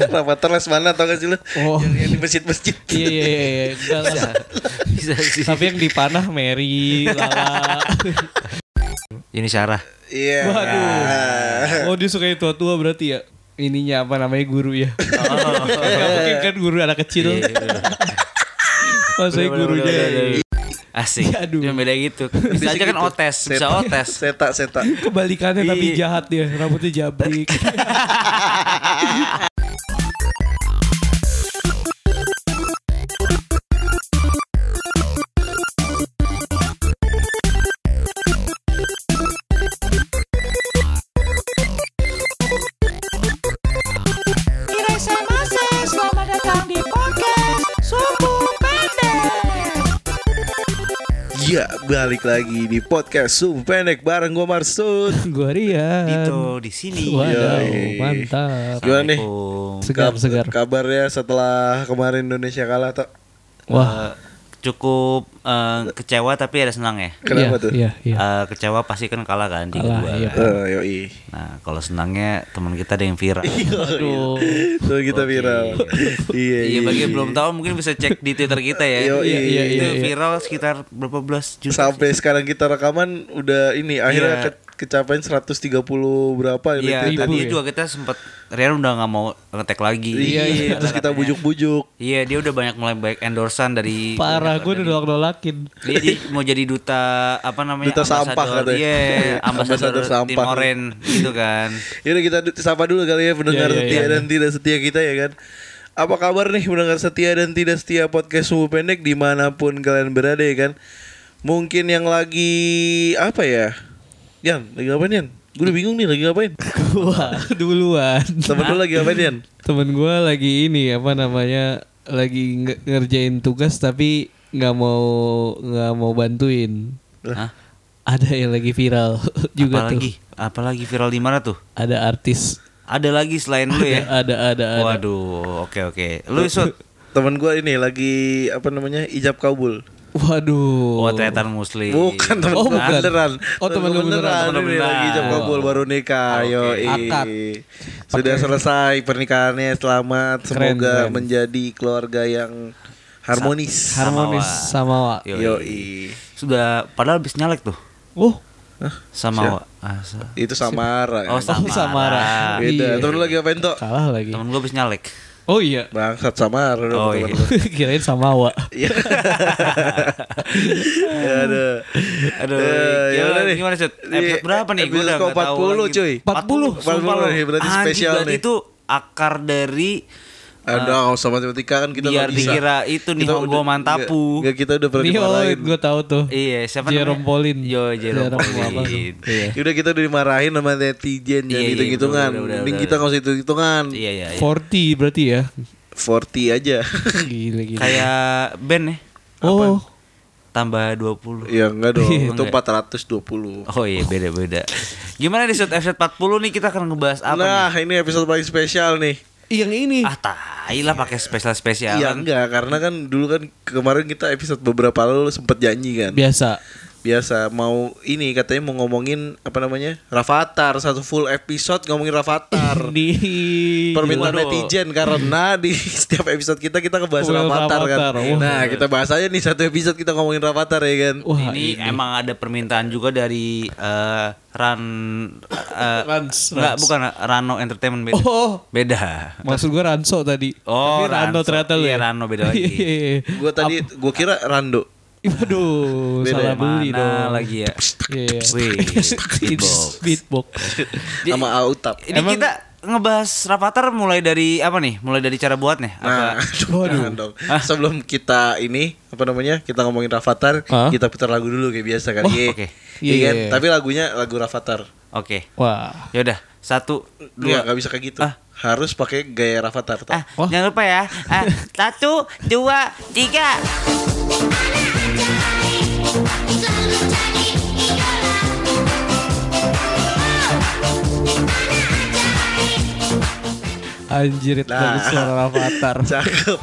Rafathar les mana tau gak sih lu? Oh. Yang, yang di masjid-masjid. Iya iya iya, iya. Enggak lah. Bisa sih. Tapi yang dipanah Mary, Lala. Ini Sarah. Iya. Waduh. Oh dia suka yang tua-tua berarti ya. Ininya apa namanya guru ya. Gak mungkin kan guru anak kecil. Iya. Masa Bener, gurunya. bener, bener, bener. Asik. Aduh. Cuma beda gitu. Bisa aja kan gitu. otes, bisa Seta. otes. Seta, seta. Kebalikannya tapi Iya. jahat dia. Rambutnya jabrik. Thank you. Iya, balik lagi di podcast Sup Pendek bareng gue Marsud. Gua Rian. Dito di sini. Waduh, Yoi. mantap. Gimana nih? Assalamualaikum. Segar, Kab- segar. Kabarnya setelah kemarin Indonesia kalah tuh. Wah. Cukup eh, kecewa tapi ada senang ya. Kenapa Iya, tuh? Iya, iya. Eh, kecewa pasti kan kalah kan tiga Kalah, dua. iya. kan. Yoi. Nah kalau senangnya teman kita ada yang viral. Aduh. Tuh kita viral. iya, Iya bagi yang belum tahu mungkin bisa cek di Twitter kita ya. Iya, iya, Itu iya, iya. viral sekitar berapa belas juta. Sampai sekarang kita rekaman udah ini akhirnya Iya. ke- kecapain 130 berapa Iya, retweet tadi ya? juga kita sempat Rian udah nggak mau ngetek lagi. Iya, iya, terus kita bujuk-bujuk. Iya, dia udah banyak mulai baik endorsan dari Parah, gue udah nolak-nolakin. Dia jadi mau jadi duta apa namanya? Duta sampah katanya. Iya, Ambasador ambasador sampah. Timoren gitu kan. Yaudah kita sapa dulu kali ya pendengar Iya, iya, setia iya. dan tidak setia kita ya kan. Apa kabar nih pendengar setia dan tidak setia podcast Suhu Pendek di mana pun kalian berada ya kan. Mungkin yang lagi apa ya? Yan, lagi ngapain Yan? Gue udah bingung nih lagi ngapain. Gua duluan. Temen lu lagi ngapain Yan? Temen gue lagi ini apa namanya lagi nge- ngerjain tugas tapi nggak mau nggak mau bantuin. Hah? Ada yang lagi viral juga Apalagi? tuh. Apalagi viral di mana tuh? Ada artis. Ada lagi selain lu ya? Ada ada ada. Waduh, oke oke. Lu Sud? Temen gue ini lagi apa namanya? Ijab kabul. Waduh. Oh, ternyata muslim. Bukan temen Oh, gua bukan. beneran. Oh, temen lu beneran. Lu beneran. lagi ijab kabul baru nikah. Oke. Yo, Akad. Sudah selesai pernikahannya. Selamat. Keren, Semoga keren. menjadi keluarga yang harmonis. Harmonis sama Wa. Yoi. Sudah padahal habis nyalek tuh. Oh, Sama Wa. Ah, sa- Itu Samara. Oh, kan? Samara. Samara. Beda. Iya. Temen lu lagi ngapain tuh? kalah lagi. Temen gue habis nyalek. Oh iya. Bangsat dong Oh, iya. Kirain sama Wa. Iya. Ya aduh. Aduh, Eh, ya gimana, udah nih. gimana? Ini Episode berapa nih? Udah tahu ke-40 lagi. cuy. 40. 40 Sumpah lu. nih, berarti spesial berarti nih. itu akar dari Aduh, nggak usah matematika kan kita biar dikira itu nih udah- Mantapu. Nggak, nggak, kita udah pernah Nih dimarahin. gue tahu tuh. Iya, siapa Jerome namanya? Pauline. Yo, Jerome tuh? Pauline. Iya. Udah kita udah dimarahin sama netizen Iya, iya, hitung-hitungan Mending kita nggak usah hitung-hitungan Iya, iya, iya. 40 berarti ya. 40 aja Gila gila. Kayak band ya, Oh, tambah 20. Ya enggak dong Iya. Itu Enggak. 420 Oh iya beda-beda. Gimana di episode episode 40 nih kita akan ngebahas apa Nah nih? ini episode paling spesial nih yang ini. Ah tai lah pakai spesial spesial Iya enggak Karena kan dulu kan Kemarin kita episode beberapa lalu sempet janji kan Biasa. Biasa mau ini katanya mau ngomongin Apa namanya Rafathar Satu full episode ngomongin Rafathar Di permintaan Waduh. netizen karena di setiap episode kita kita ngebahas Well, Rafathar kan. Wah. Nah, kita bahas aja nih satu episode kita ngomongin Rafathar ya kan. Wah, ini, emang ada permintaan juga dari eh, Ran eh, Rans, enggak Rans. bukan Rano Entertainment beda. Oh. Beda. Maksud gue Ranso tadi. Oh, Tapi Rando Ranso. ternyata lu Iya, ya. Rano beda lagi. Iya. Gua tadi gua kira Rando. Waduh, salah ya? beli Mana dong. lagi ya? Iya. Beatbox. sama Autap. Ini kita ngebahas Rafathar mulai dari apa nih? Mulai dari cara buatnya. Nah, Apa? jangan dong. Sebelum kita ini apa namanya? Kita ngomongin Rafathar, Hah? kita putar lagu dulu kayak biasa kan. Oh, Iya. oke. Iya kan? Iya. Tapi lagunya lagu Rafathar. Oke. Wah. Ya udah, satu, Iya, dua. nggak bisa kayak gitu. Ah. Harus pakai gaya Rafathar tuh. Ah, Wah. jangan lupa ya. Ah, satu, dua, tiga. Anjir itu Nah. suara avatar. Cakep.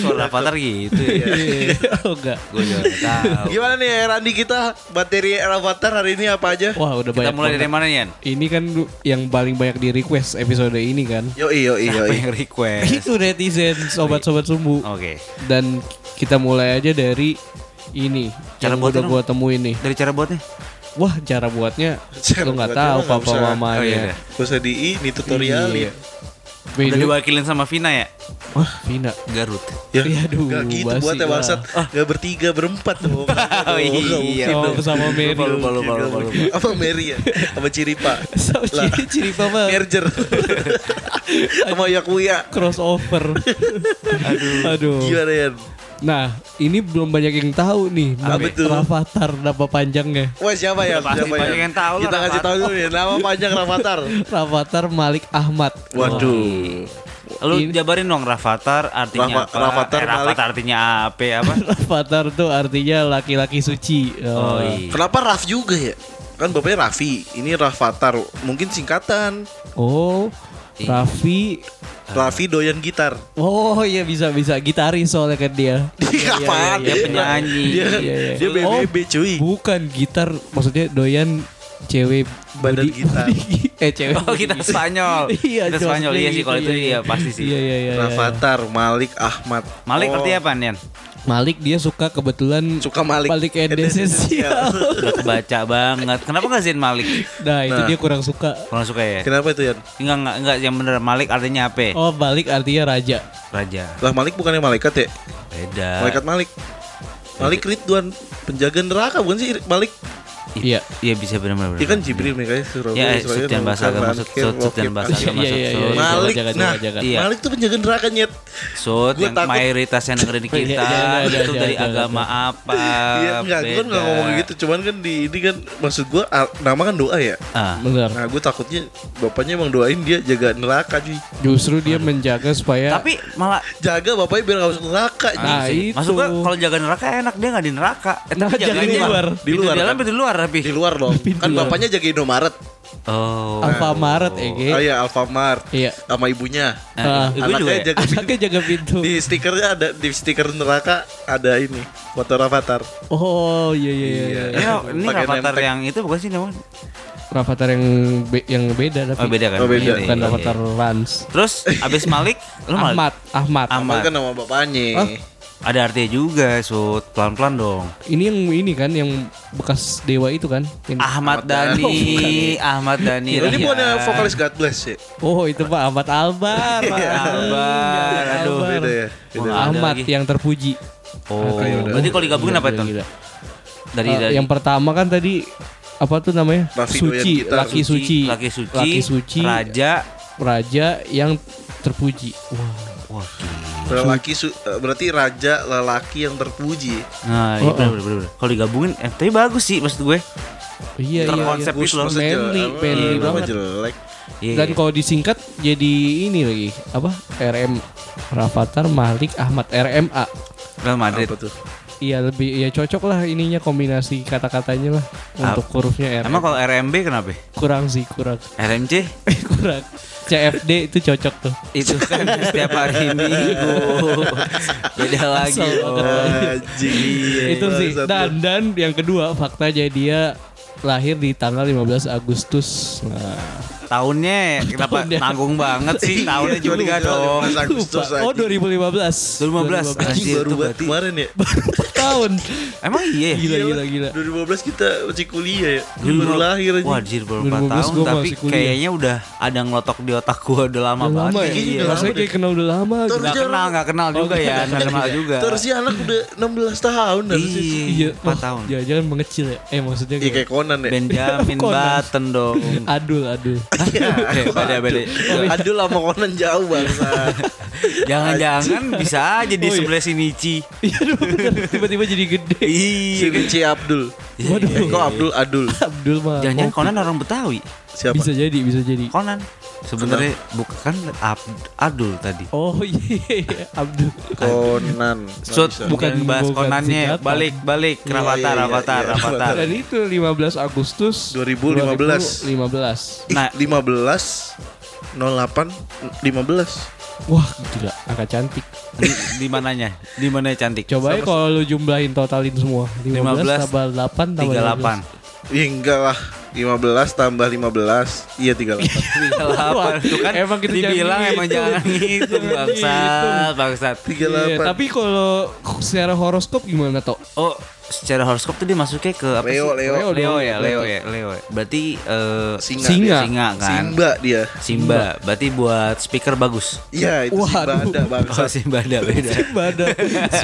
Suara avatar gitu ya. Iya. oh enggak. Gue juga tahu. Gimana nih Randi kita materi Avatar hari ini apa aja? Wah udah Kita banyak. mulai dari mana Yan? Ini kan yang paling banyak di request episode ini kan. Yoi yoi Siapa yoi. yang request? Itu netizen sobat-sobat sumbu. Oke. Dan kita mulai aja dari ini Cara yang buatnya udah gua temuin nih. Dari cara buatnya? Wah cara buatnya Cara lu nggak tahu mah papa usah. mamanya. Oh, iya, iya. Gak usah di ini tutorialin. Iya. Udah Video. diwakilin sama Vina ya? Wah Vina. Garut. Ya, Iya, aduh, gak gitu basi buatnya lah. bangsat. Gak bertiga, berempat dong. Oh, iya. Oh sama Mary. Lupa, lupa, lupa, lupa, lupa. Apa Mary ya? Sama Ciripa. Sama Lah. ciri ciri papa Merger. Sama Yakuya. crossover. Aduh. Aduh. Gimana ya? Nah, ini belum banyak yang tahu nih nama itu? Rafathar nama panjangnya. Wah siapa ya? Pasti Siapa ya? banyak yang tahu Kita kasih tahu dulu ya. Nama panjang Rafathar. Rafathar Malik Ahmad. Waduh. Lu Ini- jabarin dong Rafathar artinya Rafa- apa? Rafathar eh, Rafathar artinya apa? Apa? Rafathar tuh artinya laki-laki suci. Oh, Oh, iya. Kenapa Raf juga ya? Kan bapaknya Raffi. Ini Rafathar. Mungkin singkatan. Oh. Raffi. Raffi doyan gitar. Oh iya bisa bisa gitaris soalnya kan dia. Iya, Kapan? Dia penyanyi. Dia, Iya, iya. dia BBB cuy. Bukan gitar, maksudnya doyan cewek Badan body- gitar. body- eh cewek. Oh kita Spanyol. Iya, kita Spanyol iya sih kalau itu iya, iya iya. pasti sih. Iya iya iya. iya. Rafathar Malik Ahmad. Malik Oh, artinya apa Nian? Malik dia suka kebetulan Suka Malik. Malik Ed esensial. Udah kebaca banget. Kenapa nggak Zain Malik? Nah, itu Nah. dia kurang suka. Kurang suka ya? Kenapa itu ya? Enggak enggak enggak yang bener Malik artinya apa? Oh, Malik artinya raja. Raja. Lah Malik bukannya malaikat ya? Beda. Malaikat Malik. Malik Ridwan penjaga neraka bukan sih Malik? Iya. Iya bisa benar-benar. Dia kan Jibril Mikael Surah Ya, Sutian bahasa agama, Sut- Sut- Sutian bahasa Iya, agama. iya, iya, iya. Malik, Jangan, nah. Iya. Malik tuh penjaga neraka nyet. Sut Gua yang takut- mayoritas yang dengerin kita Iya, jangan, itu jangan, dari jangan, agama apa? Iya enggak, gue kan enggak ngomong gitu, cuman kan di ini kan maksud gue nama kan doa ya. Ah, Benar. Nah, gue takutnya bapaknya emang doain dia jaga neraka cuy. Justru dia menjaga supaya tapi malah Jaga bapaknya biar gak masuk neraka. Nah, itu. Maksud gua kalau jaga neraka enak dia nggak di neraka. Eh, Nah, tapi jaga jaganya di luar. Di Di luar, luar. dalam kan? di luar tapi. Di luar dong. Pintu kan luar. bapaknya jaga Indomaret. Oh. Alfamaret Ege. Oh iya, Alfamart. Iya. Sama ibunya. Ah. ibu juga Anaknya ya? jaga Anaknya jaga pintu. di stikernya ada di stiker neraka ada ini foto Rafathar. Oh iya iya iya. Iya. iya. Ini, Rafathar nempel. yang itu bukan sih namanya? Rafathar yang be- yang beda tapi. Oh beda kan? Oh, beda. Bukan iya, Rafathar iya. Rans. Terus abis Malik, lu? Ahmad, Ahmad. Ahmad. Ahmad kan nama bapaknya. Ah. Ada artinya juga, Sud. Pelan-pelan dong. Ini yang ini kan yang bekas dewa itu kan. Ini. Ahmad Ahmad Dhani. Ahmad Dhani. Oh, ini Iya. bukannya vokalis God Bless ya? Oh itu Pak Ahmad Albar. Albar, aduh. Albar. Beda ya. Beda. Wah, ada Ahmad lagi. yang terpuji. Oh, udah. berarti kalau digabungin apa gila. Dari Eh, dari yang pertama kan tadi apa tuh namanya? Raffi suci, gitar. laki suci, laki suci, laki suci, raja. raja yang terpuji. Wah. Wah, gila. Lelaki su- eh, berarti raja lelaki yang terpuji. Nah, iya Oh, bener, oh. bener, bener. Kalau digabungin, eh, tapi bagus sih maksud gue. Iya iya. Iya. itu loh. Manly, jelek. manly Nama banget. jelek. Iya. Dan kalau disingkat jadi ini lagi apa? RM Rafathar Malik Ahmad RMA. Real Madrid. Apa tuh? Iya lebih ya cocok lah ininya kombinasi kata-katanya lah untuk hurufnya RM. Emang kalau RMB kenapa? kurang sih kurang RMC kurang. CFD itu cocok tuh. itu kan setiap hari minggu. Beda lagi. Oh. itu sih. Dan dan yang kedua faktanya dia lahir di tanggal 15 Agustus. Nah, Tahunnya kenapa Tahunnya. nanggung banget sih? Tahunnya Iya, juga lupa, dong. 15 Agustus. Oh aja. 2015. 2015. Anjing Anjir, baru banget berarti- kemarin ya. tahun. Emang iya ya? Gila gila gila. 2015 kita masih kuliah ya. Baru lahir aja. Wah, anjir baru 4 2015 tahun tapi kayaknya udah ada ngelotok di otak gua udah lama Udah banget. lama ya? Iya. Rasanya kayak kenal udah lama gitu. Terus Gak dia kenal, gak kenal juga ya, gak kenal juga. Terus si anak udah 16 tahun. Iya, Iya, 4 tahun. Ya jangan mengecil ya. Eh maksudnya Iya kayak Conan ya. Benjamin. Button dong. adul adul. Eh, beda beda. Aduh lama Conan jauh bangsa. Jangan-jangan bisa aja di Oh, iya. sebelah. Iya aduh, bener. tiba-tiba jadi gede. si Iya. Rinci Abdul. Waduh. Kok Abdul Adul? Abdul mah. Jangan-jangan kopi. Conan orang Betawi. Siapa? Bisa jadi, bisa jadi. Conan sebenarnya bukan Ab- Adul tadi. Oh iya, Abdul. Conan. Nggak Sud, bisa. bukan Bukan bahas Conannya, singkatan. balik balik Iya, Rafathar, iya, Rafathar, iya, Rafathar. Dan itu 15 Agustus 2015. 2015. Ih, Nah. 15 08 15. Wah gila angka cantik. Di, di mananya? Di mana cantik? Coba ya kalau lu jumlahin totalin semua. 15, 15, tambah 8 tambah 38. Iya enggak lah. 15 tambah 15 Iya 38 Wah, Tuh kan Emang kita jangan dibilang emang ngitung. jangan ngitung Jangan bangsat, bangsat. 38 Iya, tapi kalau secara horoskop gimana toh? Oh, secara horoskop tuh dia masuknya ke apa Leo, sih? Leo. Leo, Leo ya, dong. Leo ya, Leo ya. Berarti eh Singa Singa. dia. singa kan. Simba dia Simba. Berarti buat speaker bagus. Iya itu Simba Waduh. ada Oh, bangsa Simba ada beda. Ada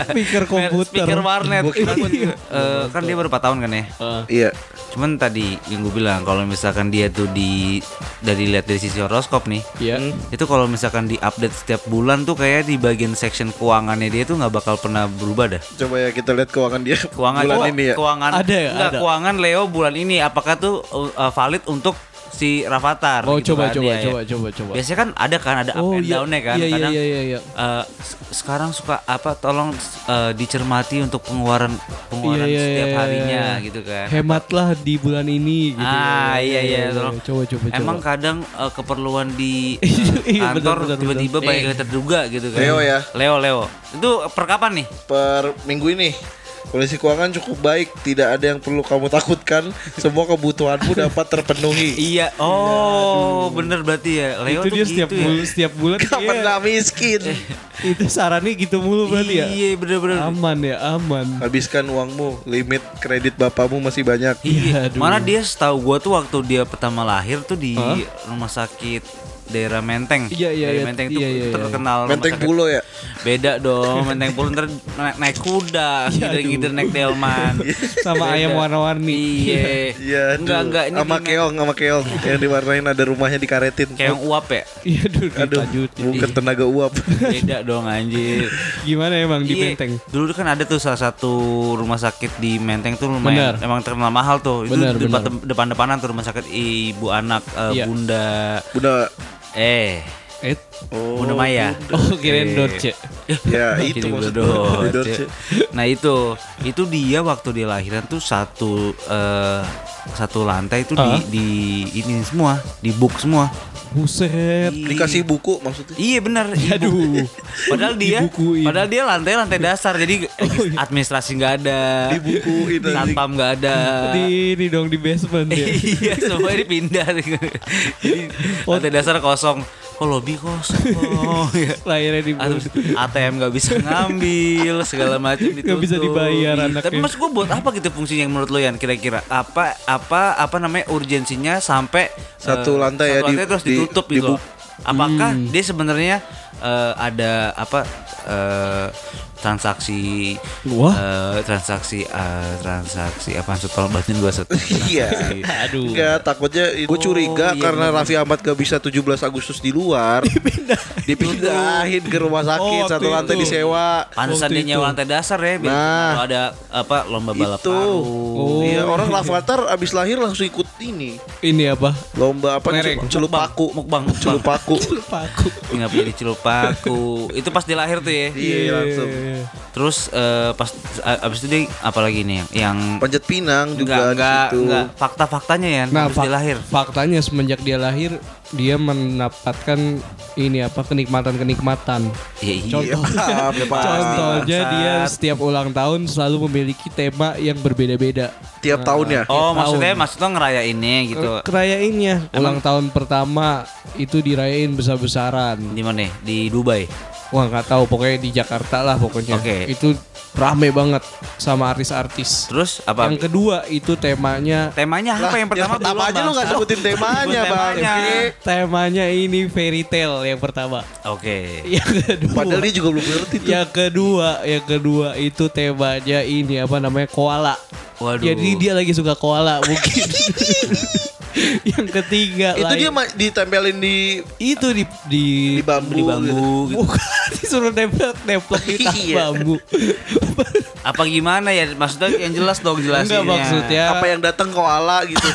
speaker komputer. Speaker warnet. Gua kira- Kan, eh, kan dia baru 4 tahun kan ya. Ah. Iya Cuman tadi yang gue bilang kalau misalkan dia tuh di dari lihat dari sisi horoskop nih, Iya. itu kalau misalkan di update setiap bulan tuh kayak di bagian section keuangannya dia tuh nggak bakal pernah berubah dah. Coba ya kita lihat keuangan dia Keuangan bulan ini ya Keuangan Ada ya? Enggak, Ada. keuangan Leo bulan ini apakah tuh uh, valid untuk si Rafathar Oh gitu coba kan, coba ya, ya. coba coba coba. Biasanya kan ada kan ada up Oh and iya. down-nya kan. Iya iya Kadang iya iya. iya. eh, s- sekarang suka apa tolong uh, dicermati untuk pengeluaran pengeluaran Iya, iya, setiap iya, harinya iya. gitu kan. Hematlah di bulan ini gitu. Ah, iya, iya, tolong. Coba coba coba. Emang kadang uh, keperluan di uh, Iya, kantor tiba-tiba banyak yang terduga gitu kan. Leo ya. Leo Leo. Itu per kapan nih? Per minggu ini Kondisi keuangan cukup baik Tidak ada yang perlu kamu takutkan Semua kebutuhanmu dapat terpenuhi Iya. Oh, bener berarti ya. Leo itu tuh dia gitu setiap ya. bulan setiap bulan Gak iya, pernah miskin itu sarannya gitu mulu berarti ya. Iya, bener-bener. Aman ya, aman. Habiskan uangmu Limit kredit bapamu masih banyak Iya, Aduh. mana dia setahu gua tuh waktu dia pertama lahir tuh di Hah? rumah sakit daerah Menteng. Iya, iya, Daerah iya. Menteng tuh Iya, iya, iya. terkenal Menteng. Pulo ya Beda dong, Menteng Pulo ntar naik, naik kuda, gider-gider naik delman. Sama ayam warna-warni. Iya. Iya Enggak, enggak ini Sama keong Sama keong Yang diwarnain ada rumahnya dikaretin Kayak yang uap ya? Iya, aduh, Aduh. Bukan tenaga uap Beda dong anjir. Gimana emang di Iya, Menteng? Dulu kan ada tuh salah satu rumah sakit di Menteng tuh lumayan Benar. emang terkenal mahal tuh. Itu depan-depanan tuh rumah sakit ibu anak eh, Iya. bunda Udah eh Oh Bunda Maya. oh kirain. Dorce. Ya itu maksudnya Dorce. Di Dorce. Nah itu itu dia waktu dia lahiran tuh satu eh, satu lantai itu di Ah. di ini semua di book semua. Buset. Dikasih buku maksudnya Iya benar. Aduh. Padahal dia Dibukuin. padahal dia lantai lantai dasar jadi administrasi nggak ada. Dibukuin anjing. Satpam nggak ada. Di ini dong di basement ya. iya semua dipindah Jadi, lantai dasar kosong kok lobby kosong oh, ya. Lahirnya di Terus ATM nggak bisa ngambil segala macam ditutup. Nggak bisa dibayar anaknya. Tapi mas gue buat apa gitu fungsinya yang menurut lo Yan kira-kira apa apa apa namanya urgensinya sampai Satu eh, lantai ya, satu di- terus di- ditutup di gitu. bu- Apakah Hmm. dia sebenarnya eh, ada apa eh, transaksi Wah. eh, transaksi eh, transaksi apa maksud tolong batin gue set Iya Aduh. Enggak takutnya Gue curiga iya, karena bener. Raffi Ahmad gak bisa 17 Agustus di luar Dipindahin ke rumah sakit Oh, Satu waktu lantai itu. disewa Pantesan dia nyewa itu. lantai dasar ya biar Nah. kalau ada apa lomba balap Itu. Oh. Iya orang Rafathar abis lahir langsung ikut ini Ini apa? Lomba apa nih celup paku Mukbang, mukbang. Celup paku Paku. Nggak punya celup paku. itu pas dia lahir tuh ya. Iya langsung Terus eh, pas abis itu dia apalagi nih yang yang Panjat Pinang juga enggak di enggak situ. enggak fakta-faktanya ya Nah, abis fak- dia lahir. faktanya semenjak dia lahir dia mendapatkan ini apa kenikmatan-kenikmatan. Iya, iya. Contohnya, Iya, contohnya dia setiap ulang tahun selalu memiliki tema yang berbeda-beda. Tiap tahunnya Oh, Tiap maksudnya tahun. maksudnya ngerayainnya gitu. Kerayainnya ulang tahun pertama itu dirayain besar-besaran. Di mana? Di Dubai. Wah nggak tahu pokoknya di Jakarta lah pokoknya. Oke. Itu rame banget sama artis-artis. Terus apa? Yang kedua itu temanya temanya apa yang pertama? pertama belum, aja lu Bang. gak sebutin temanya bang temanya. temanya ini fairy tale yang pertama. Oke. Yang kedua. Padahal dia juga belum ngerti tuh yang kedua, yang kedua itu temanya ini apa namanya koala. Waduh. Jadi dia lagi suka koala mungkin. yang ketiga Itu lain- dia ma- ditempelin di itu di di, di bambu, di bambu gitu. bukan disuruh nempel nempel di tas Iya. bambu. Apa gimana ya? Maksudnya yang jelas dong jelasinnya. Enggak maksudnya Apa yang datang koala gitu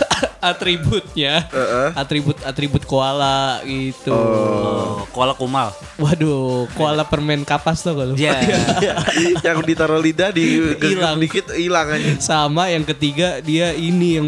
atributnya. Heeh. Atribut atribut koala gitu. Oh, koala kumal. Waduh, koala permen kapas tuh kalau. Ya. Yang ditaruh lidah di Hilang. dikit hilang aja Sama yang ketiga dia ini yang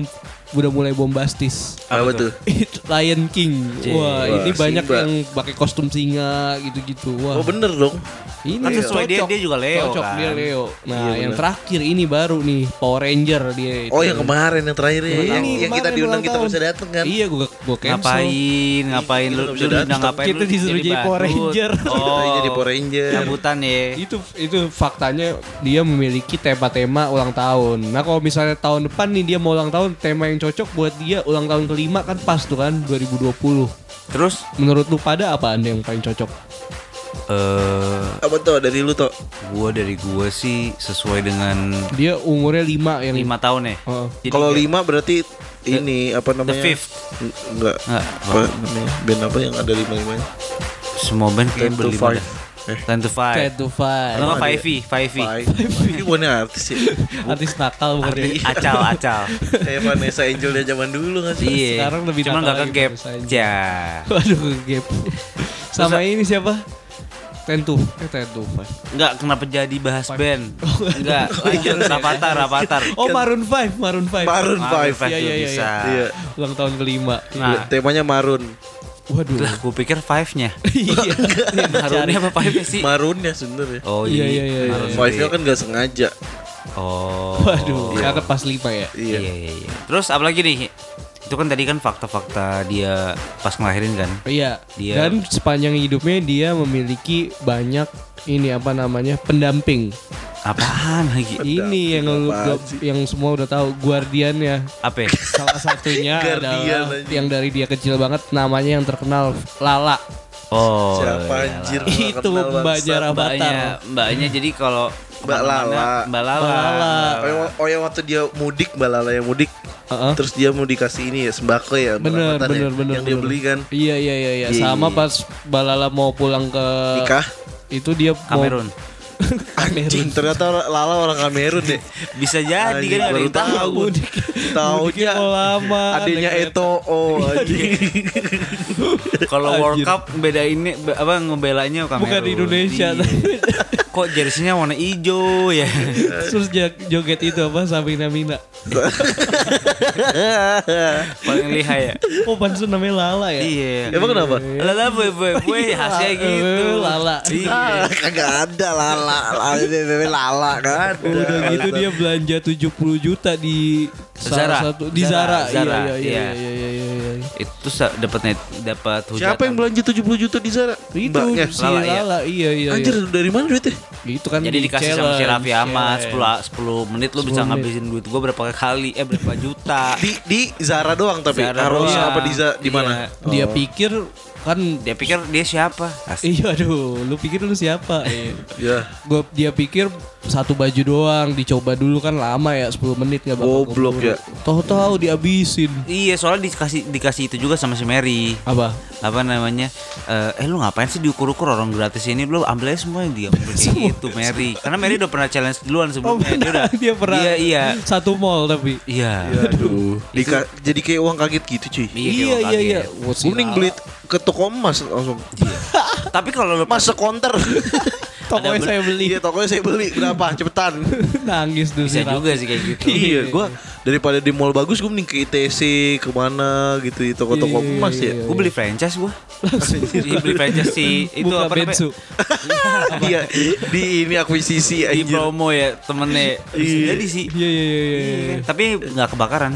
udah mulai bombastis. Apa tuh? Itu Lion King. Wah, Wah, ini banyak Simba. yang pakai kostum singa gitu-gitu. Wah. Oh bener dong. Ini Kan sesuai dia- cocok. dia juga Leo Cocok kan. dia Leo. Nah, Iya, yang terakhir ini baru nih Power Ranger dia. itu. Oh yang kemarin yang terakhir ya. Ini Yang, yang kita diundang kita bisa datang kan. Iya, gua gua cancel. Ngapain, ngapain Kita lu, nggak lu bisa udah datang. ngapain Kita disuruh jadi Power. Ranger. Oh, Kita jadi Power Ranger. Cabutan ya. Itu itu faktanya dia memiliki tema-tema ulang tahun. Nah, kalau misalnya tahun depan nih dia mau ulang tahun, tema yang cocok buat dia ulang tahun kelima kan pas tuh kan 2020. Terus Menurut lu pada apa Anda yang paling cocok? Eh Apa tuh dari lu tuh? gua dari gua sih sesuai dengan Dia umurnya 5 yang lima tahun ya. Oh. Jadi Kalau kayak lima berarti ini apa namanya? fifth. N- Enggak. Nggak, Apa namanya? Band apa yang ada lima limanya? semua band kayak Ten to berlima five. dah. Eh. Ten to five. Ten to five. Nggak Ada five V, five V. Five. Ini artis ya? Artis nakal bukan Arti dia. Acal, acal. Kayak Vanessa Angel dari zaman dulu gak sih? Iya. Sekarang lebih Cuman nggak ke gap. Ya. Waduh ke gap. Sama ini siapa? Ten to eh ten to five. Enggak kenapa jadi bahas band? Enggak, lanjut Rapatar, Rapatar. Oh Maroon 5, Maroon 5. Maroon Maroon 5. Iya, iya, iya, bisa. Iya. Ulang tahun kelima. Nah, Temanya Marun. Waduh. lah gue pikir five-nya. Iya. Harunnya apa five sih? Marunnya sebenarnya. Oh Iya, iya, iya, iya, Maroon iya. Five-nya five. kan gak sengaja. Oh. Waduh, karena pas lima ya. Iya. Iya, iya, iya. Terus apalagi nih? Itu kan tadi kan fakta-fakta dia pas ngelahirin kan. Iya. Dia- Dan sepanjang hidupnya dia memiliki banyak ini apa namanya pendamping. Apaan lagi? Ini yang lu- yang semua udah tahu Guardian ya. Apa? Salah satunya adalah aja. yang dari dia kecil banget namanya yang terkenal Lala. Oh. Siapa iya, anjir? Lala. Gua Itu bangsat. Rabatar. Mbaknya, mbaknya jadi kalau Mbak Lala. Mbak Lala. Mbak Lala. Oh yang, oh yang waktu dia mudik Mbak Lala yang mudik Heeh. Terus dia mau dikasih ini ya sembako ya Bener, perawatan bener, ya, bener, Yang dia bener. beli kan Iya iya iya iya. Iya, Sama iya. pas Balala mau pulang ke Nikah itu dia mau Kamerun. Anjing ternyata Lala orang Kamerun deh Bisa jadi Anjing, kan ada baru yang tahu. Taunya lama. Adanya kereta. Eto Oh anjing Kalau World. Cup beda ini apa ngebelanya Kamerun. Bukan di Indonesia. Iya. Kok jersinya warna hijau ya? Terus joget itu apa Sabina Mina. Paling lihai ya. Oh pansus namanya Lala ya. Iya. Emang kenapa? Lala boy boy boy hasilnya gitu. Lala. Iya. Kagak ada Lala Lala Bebe Lala Gak ada Udah gitu dia belanja 70 juta di salah Zara. satu di Zara, Zara. Zara, Iya iya iya iya. iya iya iya. iya. Itu dapat net dapat hujatan. Siapa yang belanja 70 juta di Zara? Itu Mbaknya si Lala, Lala, iya. iya iya. Anjir iya. dari mana duitnya? Itu kan Jadi di dikasih sama si challenge, Raffi Ahmad challenge. 10 10 menit lu 10 bisa menit. ngabisin duit gua berapa kali eh berapa juta. Di di Zara doang tapi Zara harus doang. apa di Zara di mana? Iya. Dia Oh. pikir kan Dia pikir dia siapa? Iya aduh, lu pikir lu siapa? Iya. Ya Gua dia pikir satu baju doang dicoba dulu kan lama ya 10 menit nggak bakal Goblok ya. Tahu-tahu dihabisin. Iya, soalnya dikasih dikasih itu juga sama si Mary. Apa? Apa namanya? Eh, eh lu ngapain sih diukur-ukur orang gratis ini? Lu ambil aja semua yang dia kayak gitu, Mary. Karena Mary udah pernah challenge duluan Oh, sebelumnya. dia udah dia pernah. Iya, iya. Satu mall tapi. Iya. Aduh Dika- Jadi kayak uang kaget gitu cuy Iya, Iya iya iya. Gue mending beli ke toko emas langsung Tapi kalau lu Mas sekonter Tokonya saya beli. Iya tokonya saya beli Berapa cepetan Nangis dulu bisa juga sih kayak gitu. Iya gue Daripada di mall bagus Gue mending ke ITC Ke mana gitu Di toko-toko Iya, iya, emas iya, ya Gue beli franchise gua. Iya, beli franchise si itu Buka apa namanya? bensu. Iya Di ini akuisisi Di anjir promo ya temennya. Bisa Iya. jadi sih. Iya iya iya iya. iya. Tapi nggak kebakaran.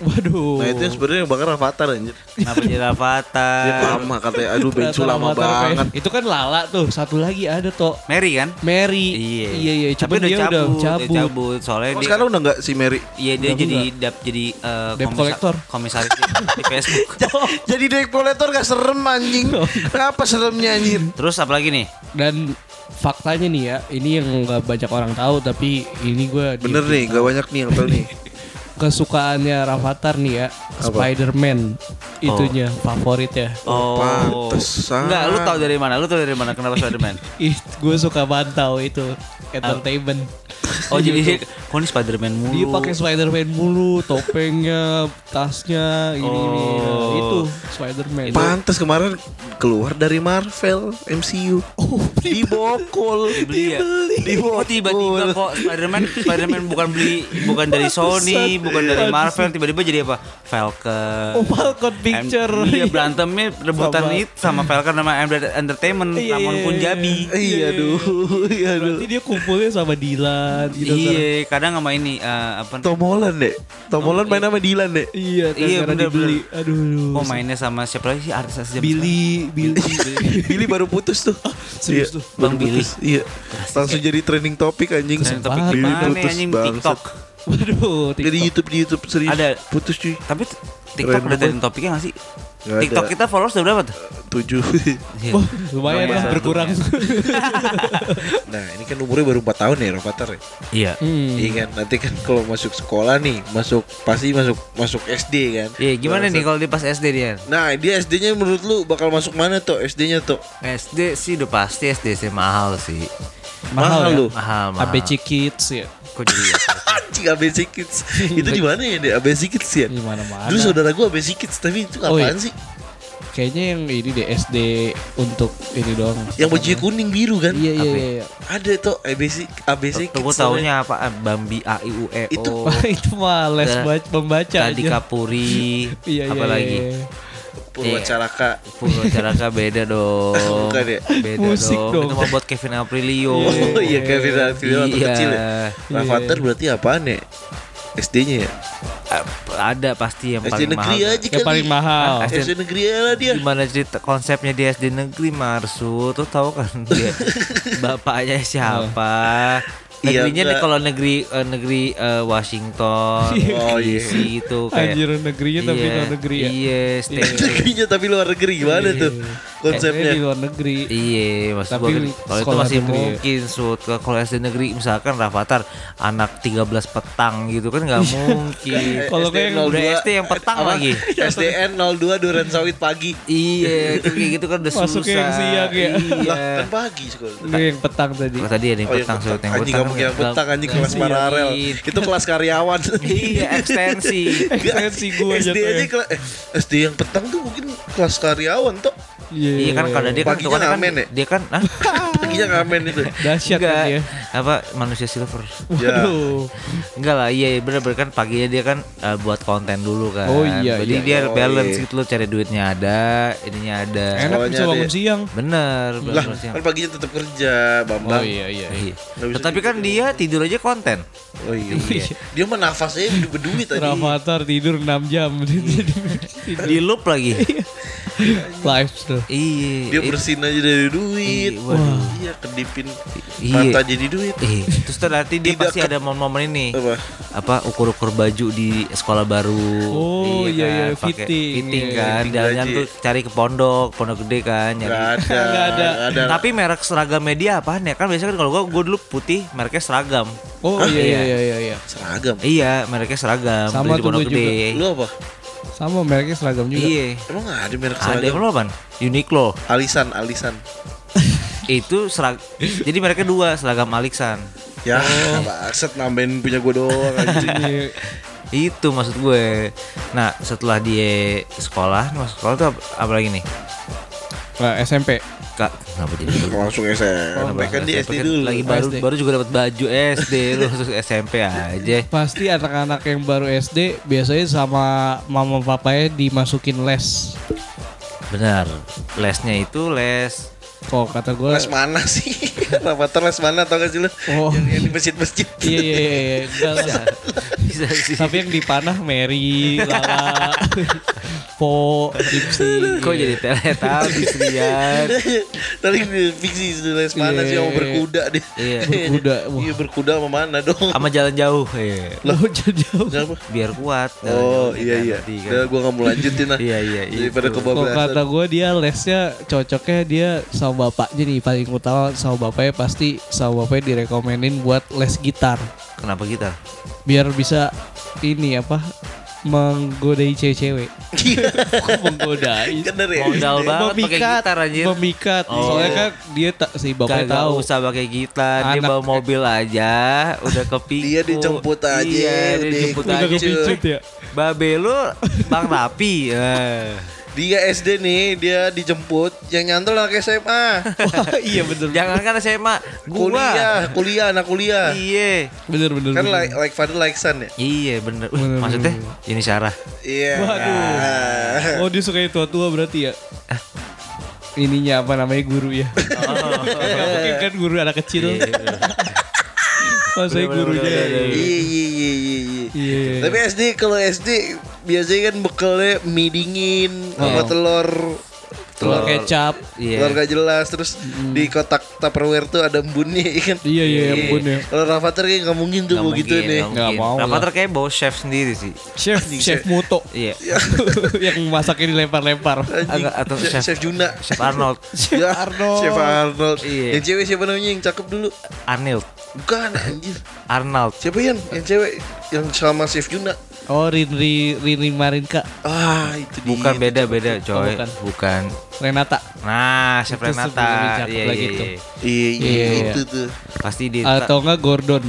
Waduh. Nah itu yang sebenarnya yang bakar Avatar anjir Kenapa jadi Dia Avatar? lama katanya Aduh Ternyata lama Avatar banget Itu kan Lala tuh. Satu lagi ada toh. Mary kan? Mary. Iya. Iya iya. Tapi udah dia cabut, udah udah cabut. cabut. Soalnya Oh dia sekarang udah gak si Mary Iya dia Udah jadi enggak. dap jadi eh, Debt komisa- collector. komisaris di, di Facebook. Jadi debt collector gak serem anjing Kenapa seremnya anjir Terus apa lagi nih? Dan faktanya nih ya, ini yang nggak banyak orang tahu tapi ini gue Bener nih gak banyak nih yang tahu nih kesukaannya Rafathar nih ya, Spider-Man itunya favorit ya. Oh, pantesan. Enggak, lu tahu dari mana? Lu tahu dari mana kenapa Spider-Man? Ih, gue suka pantau itu entertainment. Oh jadi dia, kok ini Spiderman mulu. Dia pakai Spider-Man mulu, topengnya, tasnya, ini, ini. Nah, Oh. itu Spider-Man. Pantes kemarin keluar dari Marvel MCU. Oh, Dibokol. Dibeli ya? Oh tiba-tiba kok Spiderman Spiderman bukan beli bukan dari Sony, bukan dari Marvel, tiba-tiba jadi apa? Falcon. Oh, Falcon Picture. Em- Iya berantemnya rebutan Sama- itu sama Falcon sama Entertainment, Iya, Ramon iya, Punjabi. Iya aduh. Iya aduh. Berarti dia kumpulnya sama Dilan gitu kan. Iya, kadang sama ini eh, apa? Tom Holland deh. Tom Holland main sama Dylan deh. Iya, kan Iya, karena bener, dibeli. Aduh. Oh mainnya sama siapa lagi sih artis Billy, Billy. Billy baru putus tuh. serius Iya, tuh? Bang Billy. Iya. Langsung jadi trending topik anjing. Trending topik. Billy putus anjing. TikTok. Waduh, Jadi TikTok. YouTube di YouTube serius. Ada. putus cuy. Tapi TikTok Keren udah banget. topiknya gak sih? Nggak TikTok ada. kita followers udah berapa tuh? Tujuh. Iya. Wah, lumayan lah berkurang. nah ini kan umurnya baru 4 tahun ya Rafathar ya. Iya. Hmm. Iya kan nanti kan kalau masuk sekolah nih masuk pasti masuk masuk SD kan. Iya, gimana Bangsat. nih kalau dia pas SD dia? Nah dia SD-nya menurut lu bakal masuk mana tuh SD-nya tuh? SD sih udah pasti SD sih mahal sih. Mahal ya? lu. Mahal, mahal. ABC Kids ya. Kok jadi ya? Anjing ABC Kids. itu di mana ya deh ABC Kids ya? Di mana-mana. Dulu saudara gua ABC Kids tapi itu Oh, apaan iya. sih? Kayaknya yang ini deh SD untuk ini doang. Yang bajunya kuning biru kan? Iya iya iya. iya. Ada tuh ABC ABC Kids. Tuh gue taunya apa? Ah, Bambi A I U E O. Itu- itu mah les Da- baca, membaca Tadi. Kapuri. Iya iya. apa lagi? iya. Purwacaraka. Purwacaraka beda dong. Bukan ya? Beda Musik dong. dong. Itu mau buat Kevin Aprilio. Oh iya Kevin Aprilio waktu Iya. kecil ya. Rafathar berarti apaan ya? SD-nya ya? Ah, Ada pasti yang SD paling negeri mahal. aja Yang kali. paling mahal. Ah, SD negeri aja lah dia. Gimana cerita konsepnya di SD negeri Marsu Tuh tahu kan dia Bapaknya siapa Iya, Negerinya enggak. deh kalau negeri eh, negeri eh, Washington, Oh, iya. DC itu kayak Anjir negerinya tapi iya, luar negeri ya. Iya, state Negerinya tapi luar negeri gimana tuh Konsepnya di luar negeri. Iya, maksud Tapi gua kan, kalau itu masih negeri ya. mungkin sud kalau SD negeri misalkan Rafathar anak 13 petang gitu kan nggak mungkin. Kalau kayak udah SD yang petang apa? lagi. SDN 02 Duren Sawit pagi. iya, itu kayak gitu kan udah Masuknya susah. yang siang ya. Iya. Lah kan pagi sekolah. Enggak yang petang tadi. Oh, tadi ada yang Oh, yang petang. Sud, yang Anjing petang. kamu yang petang anjing kelas paralel. siapin. Itu kelas karyawan. Iya, ekstensi. Ekstensi gua SD aja kelas eh, SD yang petang tuh mungkin kelas karyawan tuh. Iya kan kalau dia kan hitungannya kan ya? dia kan ah, Paginya ngamen itu. Dahsyat kan dia. Apa manusia silver. Ya. Waduh. Enggak lah, iya iya, bener-bener kan paginya dia kan eh, buat konten dulu kan. Oh, iya, Jadi iya. dia Oh, balance iya. gitu loh, cari duitnya ada, ininya ada. Enak bisa bangun siang. Bener, Lah, siang. kan paginya tetap kerja, Bambang. Oh iya iya. Iya. Bisa Tetapi kan dia tidur aja konten. Oh iya. Dia mah nafasnya udah berduit tadi. Rafathar tidur 6 jam Di loop lagi. live tuh. iya. Dia bersin aja dari duit. Iya, waduh. Iya, kedipin Iya. mata jadi duit. Eh, terus nanti dia Tidak pasti ke- ada momen-momen ini. Apa? Apa ukur-ukur baju di sekolah baru. Oh, iya, iya, pakai fitting, fitting iya, kan. Jalan-jalan gaji. tuh cari ke pondok, pondok gede kan, nyari Gak ada. Nggak ada. nggak ada. Tapi merek seragam media apaan ya? Kan biasanya kan kalau gua gua dulu putih, mereknya seragam. Oh iya iya iya iya iya. seragam. Iya, mereknya seragam. Sama di tuh Pondok. Gede. Lu apa? Sama mereknya seragam juga. Iya. Emang gak ada merek Ada seragam? yang apaan? Uniqlo. Alisan, alisan. Itu serag Jadi mereknya dua, seragam Aliksan. Ya, maksud nambahin punya gue doang anjing. Itu maksud gue. Nah, setelah dia sekolah, masuk sekolah tuh apa, apa lagi nih? Nah, SMP. Kak, kenapa jadi dulu? Langsung SMP kan di SD dulu. Lagi baru SD. baru juga dapat baju SD lu masuk SMP aja. Pasti anak-anak yang baru SD biasanya sama mama papanya dimasukin les. Benar. Lesnya itu les Kok kata gue Les mana sih? Rapater les mana tau gak sih lu? Oh. Yang, yang di masjid-masjid. Iya iya iya, iya. Enggak lah. bisa sih. Tapi yang dipanah Mary, Lala, Po, Gypsy. Kok jadi teletabis Rian? Tadi di fiksi les mana sih Iya. yang berkuda deh. Iya. Berkuda. Wah. Iya berkuda sama mana dong? Sama jalan jauh. Iya. Lo jauh. Kenapa? Biar kuat. jalan Oh jauh, iya iya. kan. Udah gue gak mau lanjutin lah. Iya iya Daripada kebablasan. kata gue dia lesnya cocoknya dia sama bapaknya nih paling utama sama bapaknya pasti sama bapaknya direkomenin buat les gitar Kenapa kita? biar bisa ini apa menggodai cewek-cewek. Menggodai? Dari Modal banget pakai gitar anjir. Memikat. Oh. Soalnya kan dia tak si bapaknya Kagak tahu. usah pakai gitar, dia Anak- bawa mobil aja, udah kepikir. Dia dijemput aja, Iya, dia udah dijemput aja. aja. Kepicut ya. Babe lu Bang Rapi. Eh. Dia SD nih, dia dijemput yang nyantol anak SMA. Wah, iya bener. Jangan kan SMA, gua. kuliah, kuliah, anak kuliah. Iya. Bener bener. Kan bener. like, like father like son ya? Iya bener. Bener, maksudnya bener, ini Sarah. Iya. Waduh. Oh dia suka yang tua-tua berarti ya? Ininya apa namanya guru ya? Gak mungkin kan guru anak kecil. Iya. Oh Bener, bener, gurunya. Iya, iya, iya, iya, iya. Iya. Tapi SD kalau SD biasanya kan bekalnya mie dingin sama Oh. telur Telur kecap. Iya. telur gak jelas terus di kotak tupperware tuh ada embunnya ya kan. Iya iya embunnya. Kalau Rafathar kayak nggak mungkin tuh Nggak mau gitu mungkin, nih. nggak mungkin. mau Rafathar kayak bawa chef sendiri sih. Chef chef Muto Iya. yang masaknya dilempar-lempar. Atau Chef, chef- Chef Juna. Chef Arnold, Chef Ya, Arnold. Chef Arnold. Iya. Yang cewek siapa namanya yang cakep dulu? Arnold, Bukan anjir. Arnold. Siapa yang yang cewek yang sama Chef Juna? Oh Rinri Rinri Marinka Ah, itu dia. Bukan beda-beda, coy. bukan. bukan. Renata. Nah, Chef Itu Renata. Iya, lagi iya, iya. Iya, iya, Iya, iya. itu tuh. Pasti di Atau enggak Gordon.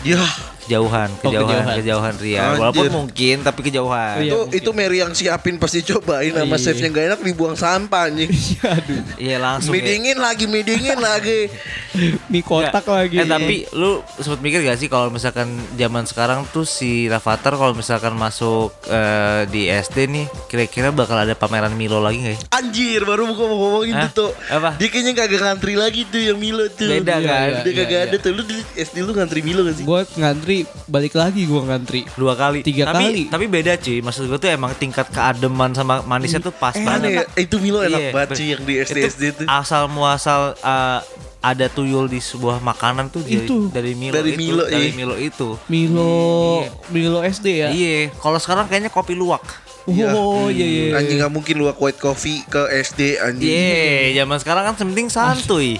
Ya, kejauhan, Oh, kejauhan, kejauhan. kejauhan Ria. Anjir. Walaupun mungkin tapi kejauhan. Iya, itu mungkin. itu Mary yang siapin pasti cobain sama Iya. chef yang gak enak dibuang sampah anjing. Aduh. Iya langsung. Mie ya. dingin lagi, mie dingin lagi. Mie kotak Nggak. lagi. Eh tapi lu sempet mikir gak sih kalau misalkan zaman sekarang tuh si Rafathar kalau misalkan masuk eh, di SD nih kira-kira bakal ada pameran Milo lagi gak ya? Anjir, baru mau ngomongin Hah? tuh tuh. Apa? Dia kayaknya kagak ngantri lagi tuh yang Milo tuh. Beda Iya, kan? iya. Dia kagak ada tuh. Lu di SD lu ngantri Milo gak sih? Gue ngantri balik lagi gue ngantri. Dua kali. Tiga tapi, kali. Tapi beda cuy. Maksud gue tuh emang tingkat keademan sama manisnya tuh pas Aneh, banget. itu Milo enak Iya, banget sih yang di SD SD tuh. Asal muasal eh, ada tuyul di sebuah makanan tuh Itu. dari Milo Dari itu, Milo, dari iya. Milo itu. Milo Milo SD ya. Iya, kalau sekarang kayaknya kopi luwak. Oh iya iya. iya. Anjing gak mungkin lu white coffee ke SD anjing. Iya, zaman sekarang kan penting santuy.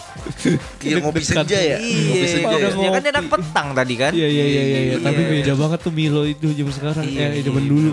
Iya ngopi senja ya. Ngopi Iya, senja ya. Ya kan anak petang tadi kan? Iya iya iya iya. iya. Tapi Iya. beda banget tuh Milo itu zaman sekarang. Iya, Eh iya, zaman dulu.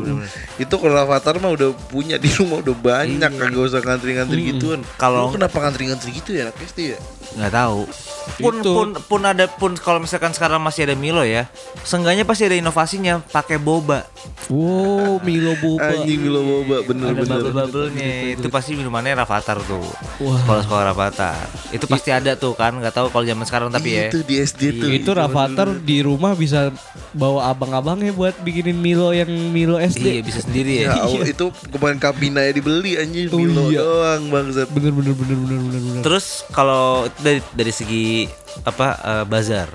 Itu kalau Avatar mah udah punya di rumah udah banyak Iya. kagak usah ngantri-ngantri gituan. Kalau- kenapa ngantri-ngantri gitu ya anak SD ya? nggak tahu pun Itu. pun pun ada pun kalau misalkan sekarang masih ada Milo ya seenggaknya pasti ada inovasinya pakai boba Wow Milo boba. Anjing Milo boba ada bener-bener. bubble-bubblenya itu pasti minumannya Rafathar tuh Wah. kalau sekolah Rafathar itu pasti ada tuh kan nggak tahu kalau zaman sekarang tapi ya Itu di SD tuh. Itu Rafathar di rumah bisa bawa abang-abangnya buat bikinin Milo yang Milo iya SD. bisa sendiri Ya ya Allah, itu kemarin kabina ya dibeli anjing Oh, Milo iya. doang bangsat. Bener bener bener bener bener bener. terus kalau dari dari segi apa eh, bazar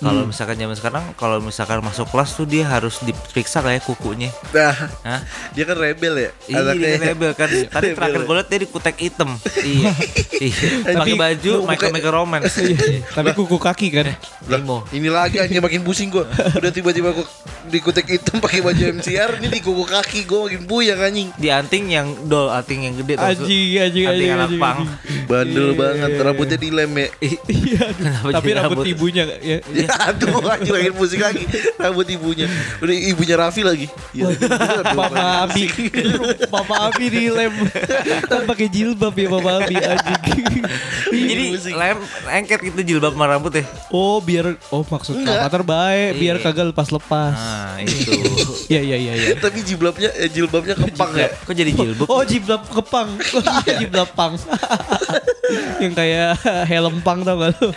kalau misalkan zaman sekarang kalau misalkan masuk kelas tuh dia harus diperiksa kayak kukunya Nah, Hah? dia kan rebel ya. Iya, dia rebel kan. Tadi Rebel. terakhir gue liat dia di kutek hitam. iya. Iya. Pakai baju Michael buka- Michael Romance. Tapi kuku kaki kan. Lah, Limo. ini lagi anjing makin pusing gua. Udah tiba-tiba gua di kutek hitam pakai baju MCR, ini di kuku kaki gua makin buyang anjing. Di anting yang dol, anting yang gede. Su? Anjing anjing Anting anjing anak pang. Bandel Iya, banget, iya, iya. rambutnya dilem ya. Iya. Tapi rambut? ibunya ya. Ya aduh anjing makin pusing lagi Rambut ibunya Udah ibunya Raffi lagi ya, aduh, Mama Abi, Mama Abi dilem, kan pakai jilbab ya Mama Abi anjing. Jadi lem engket gitu jilbab sama rambut ya. Oh biar, oh maksud Enggak. Rafathar baik, biar Iya. kagak lepas lepas. Nah, itu. Iya iya iya. iya. Tapi jilbabnya eh, jilbabnya kepang ya Kok jadi jilbab? Oh jilbab kepang, jilbab pang. Yang kayak helm pang tau gak lu?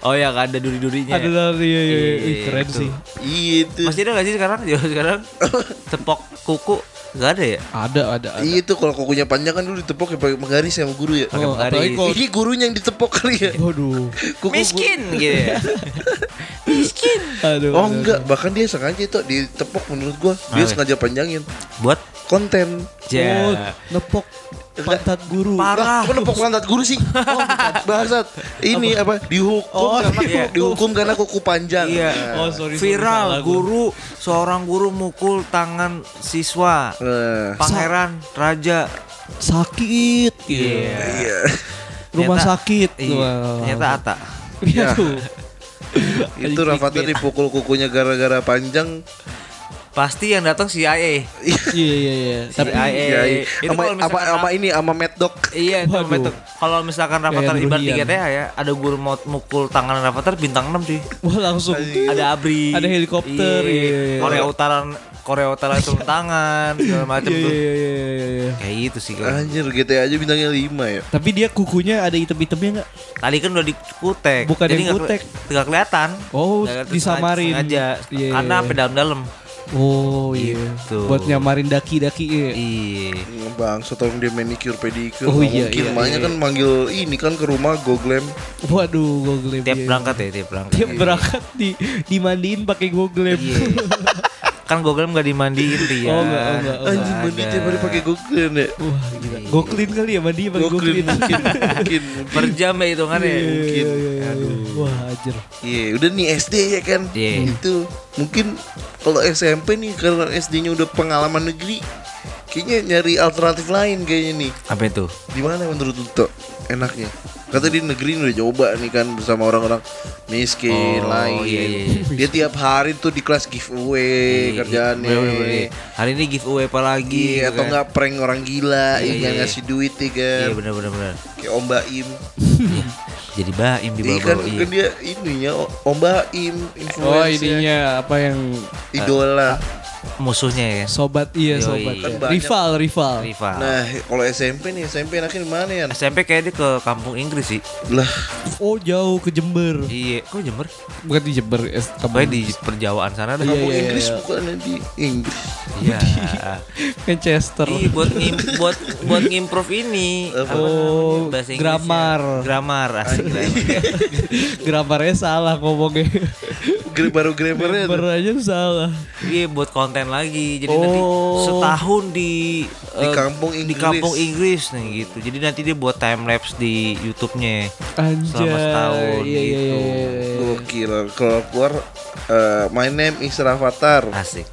Oh ya kan ada duri-durinya. Ada dari iya, iya, iya. Ih, Iya, keren itu. sih. Iya itu Masih ada gak sih sekarang? Zaman sekarang tepok kuku Gak ada ya? Ada ada. ada. Iya itu kalau kukunya panjang kan dulu ditepok ya pakai menggaris sama guru ya Pakai Oh, penggaris. apalagi kalau Ini gurunya yang ditepok kali ya Waduh. Kuku Miskin gitu ya. Miskin. Aduh. Oh enggak, bahkan dia sengaja itu ditepok menurut gua. Dia sengaja panjangin Buat konten. Oh, ja. nepok pantat guru. Parah. Kok nepok lantat guru sih? Oh, Bangsat. Ini apa? Dihukum Oh, karena iya. dihukum karena kuku panjang. Iya. Oh, sorry. sorry, Viral salah gua. guru seorang guru mukul tangan siswa. Nah, Pangeran Raja. sakit. Iya. iya. Rumah Ternyata- sakit. Iya. Wah. Ternyata Ata. Iya tuh. Itu Rafathar dipukul kukunya gara-gara panjang pasti yang datang CIA. Iya iya iya. Tapi CIA. Iya, iya. Itu Sama kalau misalkan sama ini sama Mad Dog. Iya, itu Waduh. betul. Kalau misalkan Rafathar Yayan ibarat di Ruhian. GTA ya, ada guru mau mukul tangan Rafathar bintang 6 cuy. wah langsung Ada abri. Ada helikopter, iya, iya, iya. Korea Utara Korea Utara turun tangan segala macam Iya tuh. iya iya iya, iya. Kayak gitu sih kalau. Anjir GTA aja bintangnya 5 ya. Tapi dia kukunya ada item-itemnya nggak? Tadi kan udah dikutek. Bukan jadi yang nggak kutek. keli- nggak kelihatan. Oh, disamarin. sengaja. Iya, Karena iya. sampai dalam-dalam. Oh iya. Gitu. Buat nyamarin daki-daki ya. Iya. Bang, tolong dia manicure pedicure. Oh, iya, mungkin iya, iya. kan manggil ini kan ke rumah Google Waduh, Google Tiap iya. berangkat ya, tiap berangkat. Tiap berangkat di dimandiin pakai Google Iya. kan Google nggak dimandiin ya. Oh, enggak, oh, enggak, oh, Anjing mandi tiap hari pakai Google ya. Wah, gila. Goklin kali ya mandi pakai Google mungkin mungkin. Per jam ya hitungannya. Iya, mungkin. iya, iya, iya. Wah, ajar. Iya, udah nih SD ya kan. Iya. Itu mungkin kalau SMP nih karena SD-nya udah pengalaman negeri, kayaknya nyari alternatif lain kayaknya nih. Apa itu? Di mana menurut lu Tok, enaknya? Kata di negeri ini udah coba nih kan bersama orang-orang miskin Oh, lain. iya, iya, iya. Dia tiap hari tuh di kelas giveaway kerjaannya. Bener-bener, iya. Hari ini giveaway apa lagi? Iya, gitu atau kan. enggak prank orang gila Iya, yang iya, iya. ngasih duit ya kan. Iya benar-benar benar. Kayak Om Baim. Jadi baim di Iya bawah kan, iya. kan dia ininya Om Baim influencer Oh, ininya apa yang idola. Musuhnya ya. sobat iya Yoi. sobat. Kan ya. Rival, rival. Rival. Nah, kalau SMP nih, SMP enaknya di mana ya? SMP kayak dia ke kampung Inggris sih. Lah, Oh, jauh ke Jember. Iya, kok Jember? Bukan di Jember, es Pokoknya di perjawaan sana dah. Iya, kampung iya, Inggris iya. bukannya di Inggris. Iya. Manchester. Iya buat ngim, buat buat ngimprove ini. Oh, bahasa Inggrisnya? grammar. Grammar asik grammar. Grammarnya salah ngomongnya. Baru grammarnya tuh. Grammar aja salah. Iya buat konten lagi. Jadi nanti Oh. setahun di Di eh, kampung di Inggris. kampung Inggris nih gitu. Jadi nanti dia buat time lapse di YouTube-nya. Anjay. Selama setahun Iya, iya, gitu. iya, iya. Gokil. Kalau keluar eh, my name is Rafathar. Asik.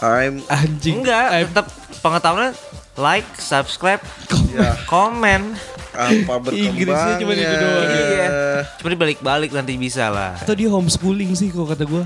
I'm Anjing. Enggak, tetap pengetahuannya like, subscribe, ya komen. Apa berkembangnya. Inggrisnya cuma itu doang. Iya. Cuma dibalik-balik nanti bisa lah. Atau dia homeschooling sih kok kata gua.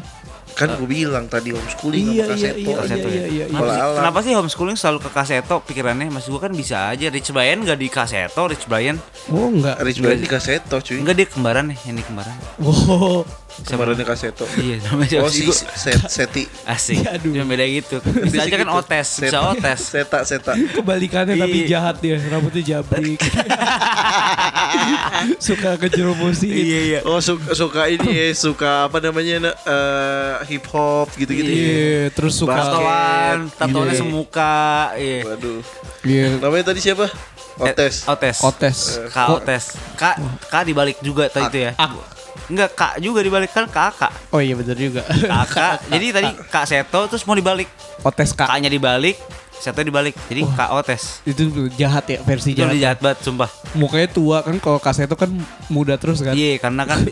Kan gue bilang tadi homeschooling Iya, sama iya, kaseto. iya, Kaseto iya, ya? iya, iya. Kalau Kenapa kenapa sih homeschooling selalu ke kaseto pikirannya? Mas gua kan bisa aja Rich Brian gak di kaseto, Rich Brian. Oh, enggak. Rich Brian di kaseto cuy. Enggak dia kembaran nih, ini kembaran. Wow. Kemarinnya kaseto. Iya, namanya siapa Oh sih si set, Seti. Asik. Aduh. Cuma beda gitu. Bisa aja kan gitu. otes, bisa otes. Seta, seta. Kebalikannya tapi Iya. jahat dia, rambutnya jabrik. Suka kejerumusin. iya. Oh suka, suka ini ya, suka apa namanya eh, hip hop gitu-gitu. ya. Iya, terus suka Tatoan, tatoannya Iya. semuka. Iya. Waduh. Iya, Namanya tadi siapa? Otes. Eh, Otes. kotes. Kak Otes. Kak, Kak dibalik juga tadi itu ya. Enggak, Kak juga dibalik kan kakak. Oh iya bener juga. Kakak. Jadi tadi Kak Seto terus mau dibalik. Otes kak. Kaknya dibalik, Seto dibalik. Jadi Kak Otes. Itu jahat ya versi Itu jahat. udah jahat banget sumpah. Mukanya tua kan kalau kaset itu kan muda terus kan. Iya, karena kan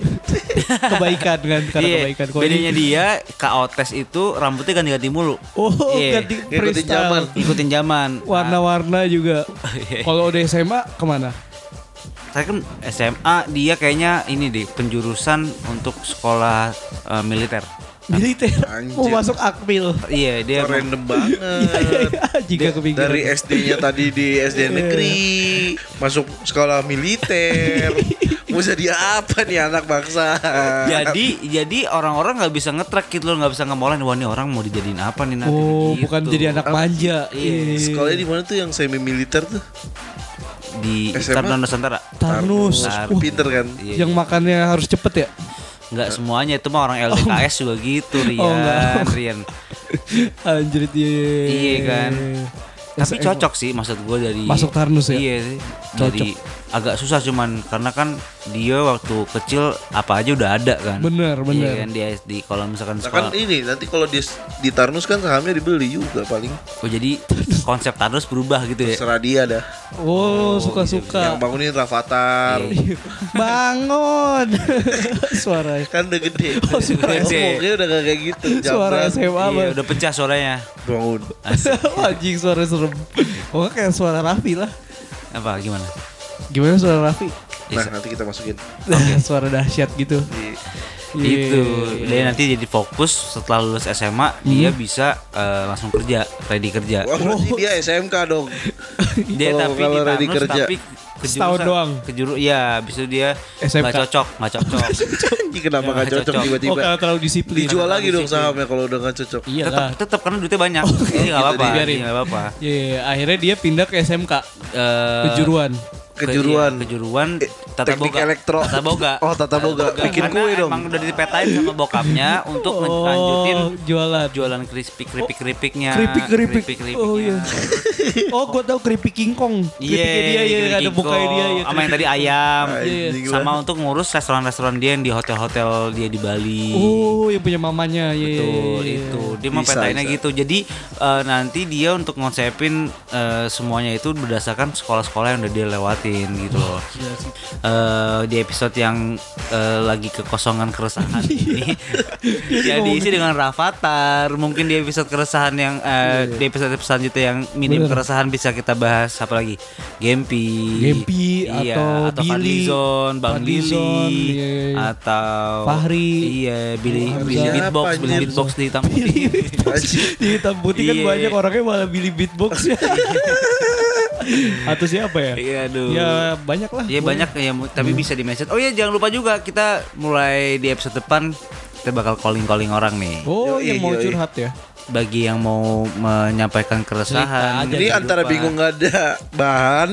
kebaikan kan karena Iya, kebaikan. Kalau bedanya ini- dia Kak Otes itu rambutnya ganti-ganti mulu. Oh, Iya. ganti freestyle. zaman. Ikutin zaman. Warna-warna juga. Iya. Kalau udah SMA ke mana? Saya kan SMA dia kayaknya ini deh penjurusan untuk sekolah eh, militer. Militer. Anjir. Mau masuk akmil. Iya dia Kok random banget. Iya iya iya. Jika kepikiran. Dari SD-nya tadi di SD negeri, masuk sekolah militer. Mau jadi apa nih anak bangsa? jadi jadi orang-orang nggak bisa ngetrack gitu loh nggak bisa ngemolain wah ini orang mau dijadiin apa nih nanti Oh, gitu. bukan jadi anak manja. Iya, sekolahnya di mana tuh yang semi militer tuh? Di SMA? Taruna Nusantara Tarnus. Tarnus. Wah, Pinter kan? Iya. yang makannya harus cepet ya? nggak semuanya itu mah orang LDKS juga gitu Rian Oh, enggak. Rian Anjir iya. Iya kan. tapi cocok sih maksud gue dari Masuk Tarnus ya? iya sih dari agak susah cuman karena kan dia waktu kecil apa aja udah ada kan Bener, bener. iya kan di SD kalau misalkan Nah kan sekolah ini nanti kalau di di Tarnus kan sahamnya dibeli juga paling. oh jadi konsep Tarnus berubah gitu ya Terserah dia dah. Oh, Yang suka-suka. bangunin Rafathar. Iya. Bangun. Suara Kan udah gede. Oh, suara gede. Ngomongnya udah gak kayak gitu. suara. SMA iya banget. udah pecah suaranya Bangun. Anjing suara serem. Oh, kayak suara Raffi lah. apa gimana Gimana suara Raffi? Nah nanti kita masukin. suara dahsyat gitu. Di, Itu. Iya. Dia nanti jadi fokus setelah lulus SMA dia bisa eh, langsung kerja, ready kerja. Wah, berarti dia SMK dong. Dia Kalau- tapi kalau di ready kerja. tapi Setahun doang. Kejuru ya, itu dia SMK. nggak cocok, nggak cocok. Ini kenapa Ya, gak cocok cocok. Oh tiba-tiba? karena terlalu disiplin. Dijual lagi dong sahamnya kalau udah gak cocok. Iya tetap tetap karena duitnya banyak. Nggak apa-apa, dibiarin. jadi nggak apa-apa. Iya, iya, akhirnya dia pindah ke SMK Eh, kejuruan. ke- Kejuruan. iya, kejuruan tata teknik boga. elektro. Tata boga. Oh, tata boga. Bikin Karena kue dong. Emang udah dipetain sama bokapnya untuk lanjutin Oh, jualan. jualan keripik keripik keripiknya. Keripik keripik. keripik-keripiknya. Oh iya. Oh, gua tahu keripik King Kong. Iya, Keripiknya dia ya ada mukanya dia ya. Sama yang tadi ayam. Iya. Sama untuk ngurus restoran-restoran dia yang di hotel-hotel dia di Bali. Oh, yang punya mamanya. Iya, iya, Betul iya. itu dia mau petainnya gitu jadi eh, nanti dia untuk ngonsepin eh, semuanya itu berdasarkan sekolah-sekolah yang udah dia lewatin gitu loh Eh, di episode yang eh, lagi kekosongan keresahan ini ya diisi dengan Rafathar mungkin di episode keresahan yang eh, di episode selanjutnya yang minim Bener. keresahan bisa kita bahas apa lagi Gempi Gempi iya, atau atau Billy. Fadlizon Bang Fadlizon, Billy iya, iya. atau Fahri. iya Billy Hamzah. Billy beatbox Billy beatbox di hitam putih. Di hitam putih kan Iya. banyak orangnya malah pilih beatbox ya. Atau siapa ya? Iya, aduh. Ya banyak lah. Iya banyak ya, tapi bisa di mention. Oh iya jangan lupa juga kita mulai di episode depan kita bakal calling calling orang nih. Oh, yang mau curhat ya. Bagi yang mau menyampaikan keresahan. Cerita aja. Ini kehidupan. antara bingung gak ada bahan.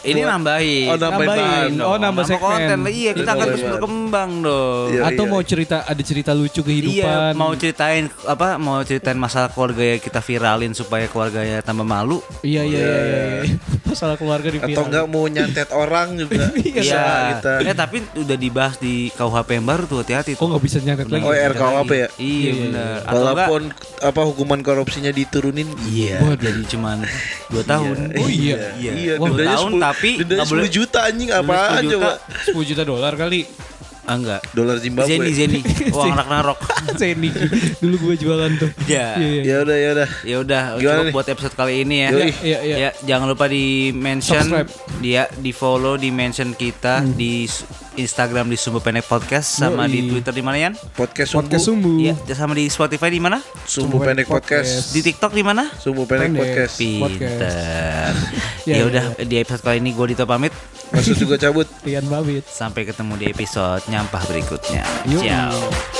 Ini buat- nambahin. Oh, nambahin Nambahin. bahan. Oh, nambah segmen. konten. Iya, kita akan Nambahin terus bahan. berkembang dong. Iya. Atau mau cerita ada cerita lucu Iya, kehidupan. mau ceritain apa? Mau ceritain masalah keluarga yang kita viralin supaya keluarganya tambah malu. Iya iya iya. iya. Masalah keluarga di Atau enggak mau nyantet orang juga. Iya. Kita. Eh tapi udah dibahas di KUHP yang baru tuh hati-hati Oh nggak bisa nyantet lagi. Oh, RKUHP ya? Iya Iya, benar. Walaupun apa hukuman korupsinya diturunin. Iya, jadi cuman 2 tahun. Oh iya. Iya. Iya, Wah, dendanya tahun 10 tapi dendanya nggak boleh 10 juta anjing Denda apaan 10 juta. coba? 10 juta dolar kali. Ah, enggak. Dolar Zimbabwe. Zeni Zeni, uang anak narok. Zeni. Dulu gue jualan tuh. Ya. Iya iya. Ya udah ya udah. Ya udah, cukup nih? buat episode kali ini ya. Yoi. Iya iya. Ya, jangan lupa di mention Subscribe. dia di follow di mention kita di s- Instagram di Sumbu Pendek Podcast sama di Yoi. Twitter di mana Yan? Podcast Sumbu. Podcast sumbu. Iya, sama di Spotify di mana? Sumbu Pendek Podcast. Di TikTok di mana? Sumbu Pendek Pendek. Podcast. Pinter. Ya, ya ya, udah di episode kali ini gue Dito pamit. Maksud juga cabut. Rian Babit. Sampai ketemu di episode nyampah berikutnya. Yuk. Ciao.